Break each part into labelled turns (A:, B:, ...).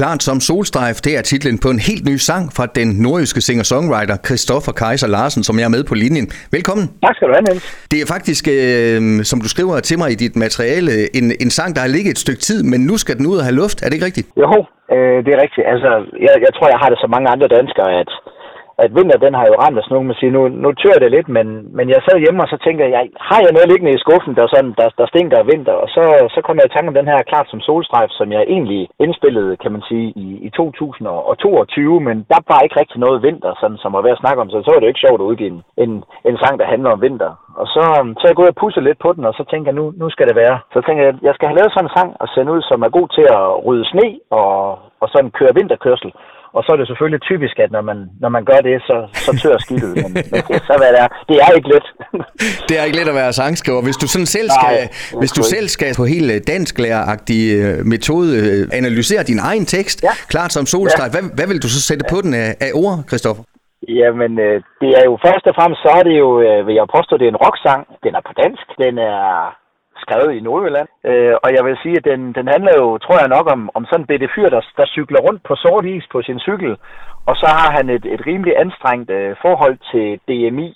A: Klart som solstrejf, det er titlen på en helt ny sang fra den nordjyske singer-songwriter Christoffer Kaiser Larsen, som jeg er med på linjen. Velkommen.
B: Tak skal du have, Niels.
A: Det er faktisk, øh, som du skriver til mig i dit materiale, en, en sang, der har ligget et stykke tid, men nu skal den ud og have luft. Er det ikke rigtigt?
B: Jo, øh, det er rigtigt. Altså, jeg, jeg tror, jeg har det så mange andre danskere, at at vinter, den har jo ramt os nu, man siger, nu, nu tør det lidt, men, men jeg sad hjemme, og så tænker jeg, har jeg noget liggende i skuffen, der, sådan, der, der stinker af vinter? Og så, så kom jeg i tanke om den her Klart som solstrejf, som jeg egentlig indspillede, kan man sige, i, i 2022, men der var ikke rigtig noget vinter, sådan, som var ved at snakke om, så så var det jo ikke sjovt at udgive en, en, en sang, der handler om vinter. Og så, så jeg gået og pusset lidt på den, og så tænker jeg, nu, nu skal det være. Så tænker jeg, jeg skal have lavet sådan en sang og sende ud, som er god til at rydde sne og, og sådan køre vinterkørsel. Og så er det selvfølgelig typisk, at når man, når man gør det, så, så tør skidtet. Men, men det, så hvad det er, det er ikke let.
A: det er ikke let at være sangskriver. Hvis du sådan selv skal, Nej, hvis du selv skal på helt øh, dansklæreragtig øh, metode øh, analysere din egen tekst, ja. klart som solstreg, ja. hvad, hvad vil du så sætte ja. på den af, af ord, Christoffer?
B: Jamen, det er jo først og fremmest, så er det jo, vil jeg påstå, det er en rocksang. Den er på dansk. Den er skrevet i Nordjylland. Øh, og jeg vil sige, at den, den handler jo, tror jeg nok, om, om sådan en bitte fyr, der, der cykler rundt på sort is på sin cykel, og så har han et, et rimelig anstrengt øh, forhold til DMI,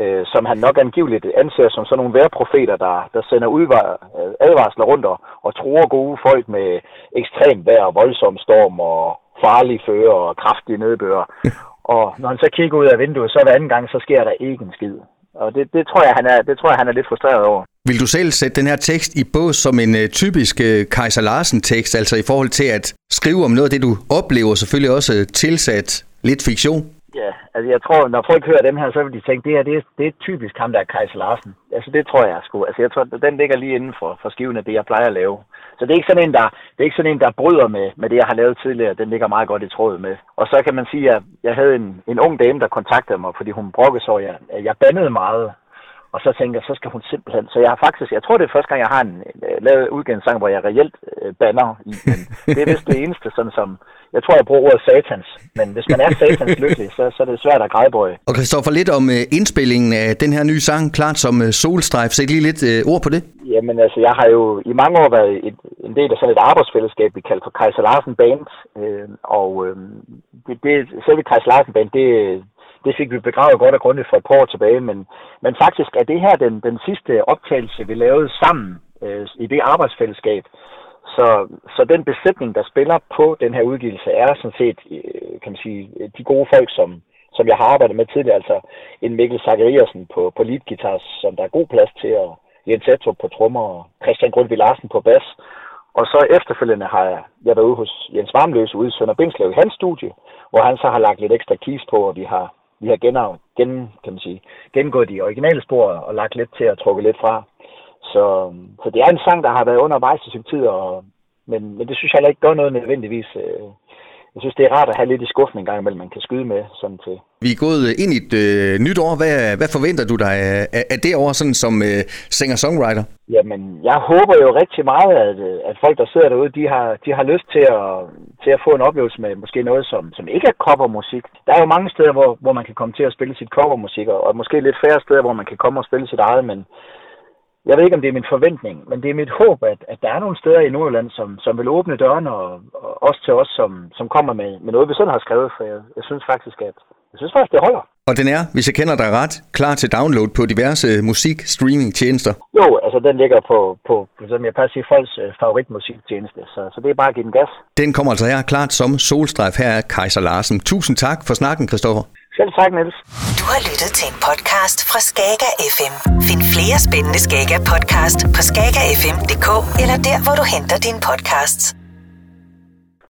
B: øh, som han nok angiveligt anser som sådan nogle værprofeter, der, der sender udvar, øh, advarsler rundt og, og tror gode folk med ekstrem vejr, voldsom storm og farlige fører og kraftige nedbør. Og når han så kigger ud af vinduet, så hver anden gang, så sker der ikke en skid. Og det, det, tror jeg, han er, det tror jeg, han er lidt frustreret over.
A: Vil du selv sætte den her tekst i bås som en øh, typisk øh, Kaiser Larsen-tekst, altså i forhold til at skrive om noget af det, du oplever, selvfølgelig også øh, tilsat lidt fiktion?
B: Ja, altså jeg tror, når folk hører dem her, så vil de tænke, det her, det er, det er typisk ham, der er Kaiser Larsen. Altså det tror jeg sgu. Altså jeg tror, den ligger lige inden for, for skiven af det, jeg plejer at lave. Så det er ikke sådan en, der, det er ikke sådan en, der bryder med, med det, jeg har lavet tidligere. Den ligger meget godt i tråd med. Og så kan man sige, at jeg havde en, en ung dame, der kontaktede mig, fordi hun brokkede så, jeg, jeg bandede meget. Og så tænker jeg, så skal hun simpelthen... Så jeg har faktisk... Jeg tror, det er første gang, jeg har en, uh, lavet udgivet sang, hvor jeg reelt uh, banner i. Men det er vist det eneste, sådan som... Jeg tror, jeg bruger ordet satans. Men hvis man er satans lykkelig, så, så er det svært at grædebøje.
A: Og Kristoffer, lidt om uh, indspillingen af den her nye sang, klart som uh, solstrejf. Sæt lige lidt uh, ord på det.
B: Jamen altså, jeg har jo i mange år været et, en del af sådan et arbejdsfællesskab, vi kalder for Kaiser Larsen Band. Øh, og øh, det, det, selve Kaiser Larsen Band, det, det fik vi begravet godt og grundigt for et par år tilbage, men, men faktisk er det her den, den sidste optagelse, vi lavede sammen øh, i det arbejdsfællesskab. Så, så den besætning, der spiller på den her udgivelse, er sådan set, øh, kan man sige, de gode folk, som, som jeg har arbejdet med tidligere, altså en Mikkel Zachariasen på, på lead guitar, som der er god plads til, og Jens Etrup på trommer, og Christian Grundvig Larsen på bas. Og så efterfølgende har jeg, jeg været ude hos Jens Varmløse ude i Sønder Bindslev i hans studie, hvor han så har lagt lidt ekstra keys på, og vi har vi har genav, gen, kan man sige, gennemgået de originale spor og lagt lidt til at trukke lidt fra. Så, så det er en sang, der har været undervejs i sin tid, og, men, men det synes jeg heller ikke gør noget nødvendigvis. Øh. Jeg synes, det er rart at have lidt i skuffen en gang imellem, man kan skyde med sådan til.
A: Vi er gået øh, ind i et øh, nyt år. Hvad, hvad forventer du dig af, af det år sådan som øh, singer-songwriter?
B: Jamen, jeg håber jo rigtig meget, at, øh, at folk, der sidder derude, de har, de har lyst til at, til at få en oplevelse med måske noget, som, som ikke er covermusik. Der er jo mange steder, hvor, hvor man kan komme til at spille sit covermusik, og, og måske lidt færre steder, hvor man kan komme og spille sit eget, men jeg ved ikke, om det er min forventning, men det er mit håb, at, at der er nogle steder i Nordjylland, som, som vil åbne dørene, og, og også til os, som, som kommer med, med noget, vi selv har skrevet, for jeg, jeg synes faktisk, at jeg synes faktisk, det holder.
A: Og den er, hvis jeg kender dig ret, klar til download på diverse musik-streaming-tjenester?
B: Jo, altså den ligger på, på, på som jeg passer sige, folks øh, favoritmusiktjeneste, så, så det er bare at give den gas.
A: Den kommer altså her klart som solstrejf her af Kaiser Larsen. Tusind tak for snakken, Christoffer.
B: Selv tak, Niels.
C: Du har lyttet til en podcast fra Skager FM. Find flere spændende Skager podcast på skagerfm.dk eller der, hvor du henter dine podcasts.